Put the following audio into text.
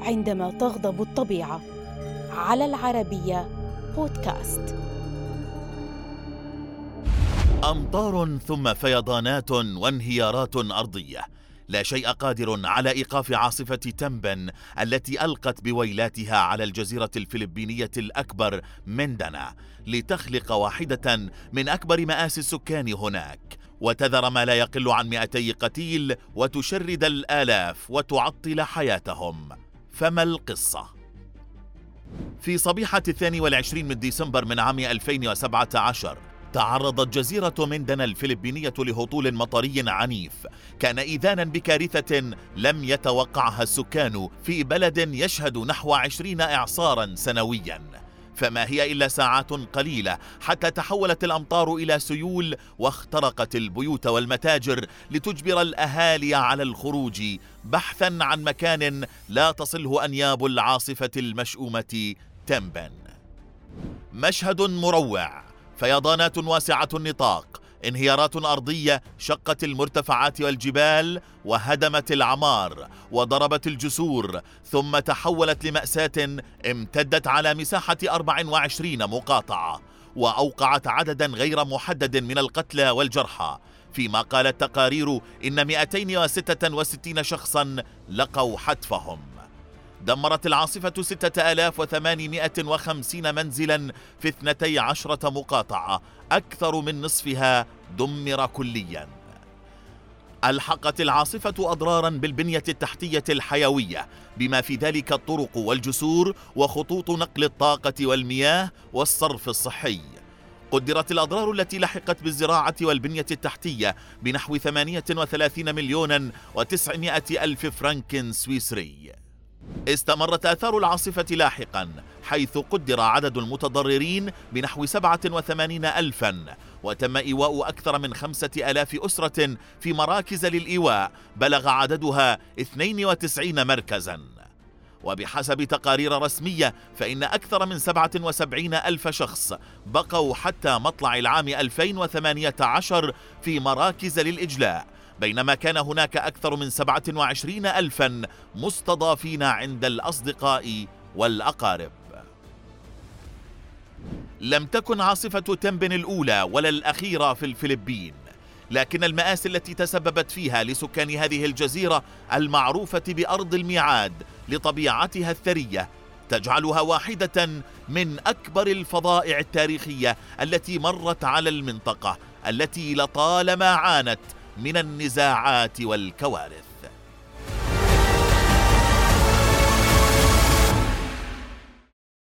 عندما تغضب الطبيعة. على العربية بودكاست. أمطار ثم فيضانات وانهيارات أرضية. لا شيء قادر على إيقاف عاصفة تمبن التي ألقت بويلاتها على الجزيرة الفلبينية الأكبر مندنا لتخلق واحدة من أكبر مآسي السكان هناك. وتذر ما لا يقل عن 200 قتيل وتشرد الآلاف وتعطل حياتهم. فما القصة؟ في صبيحة الثاني والعشرين من ديسمبر من عام 2017 تعرضت جزيرة مندنا الفلبينية لهطول مطري عنيف. كان إذانا بكارثة لم يتوقعها السكان في بلد يشهد نحو عشرين إعصارا سنويا. فما هي إلا ساعات قليلة حتى تحولت الأمطار إلى سيول واخترقت البيوت والمتاجر لتجبر الأهالي على الخروج بحثا عن مكان لا تصله أنياب العاصفة المشؤومة تمبن مشهد مروع فيضانات واسعة النطاق انهيارات أرضية شقت المرتفعات والجبال وهدمت العمار وضربت الجسور ثم تحولت لمأساة امتدت على مساحة 24 مقاطعة وأوقعت عددا غير محدد من القتلى والجرحى. فيما قالت تقارير إن 266 شخصا لقوا حتفهم. دمرت العاصفة 6850 منزلا في 12 مقاطعة. أكثر من نصفها دمر كليا. ألحقت العاصفة أضرارا بالبنية التحتية الحيوية بما في ذلك الطرق والجسور وخطوط نقل الطاقة والمياه والصرف الصحي. قدرت الأضرار التي لحقت بالزراعة والبنية التحتية بنحو 38 مليون و900 ألف فرنك سويسري. استمرت آثار العاصفة لاحقا حيث قدر عدد المتضررين بنحو 87 ألفا وتم إيواء أكثر من خمسة ألاف أسرة في مراكز للإيواء بلغ عددها 92 مركزا. وبحسب تقارير رسمية فإن أكثر من 77 ألف شخص بقوا حتى مطلع العام 2018 في مراكز للإجلاء. بينما كان هناك أكثر من 27 ألفا مستضافين عند الأصدقاء والأقارب. لم تكن عاصفة تمبن الأولى ولا الأخيرة في الفلبين لكن المآسي التي تسببت فيها لسكان هذه الجزيرة المعروفة بأرض الميعاد لطبيعتها الثرية تجعلها واحدة من أكبر الفظائع التاريخية التي مرت على المنطقة التي لطالما عانت من النزاعات والكوارث.